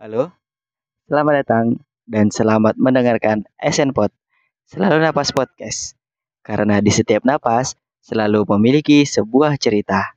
Halo, selamat datang dan selamat mendengarkan SN Pod, selalu napas podcast. Karena di setiap napas selalu memiliki sebuah cerita.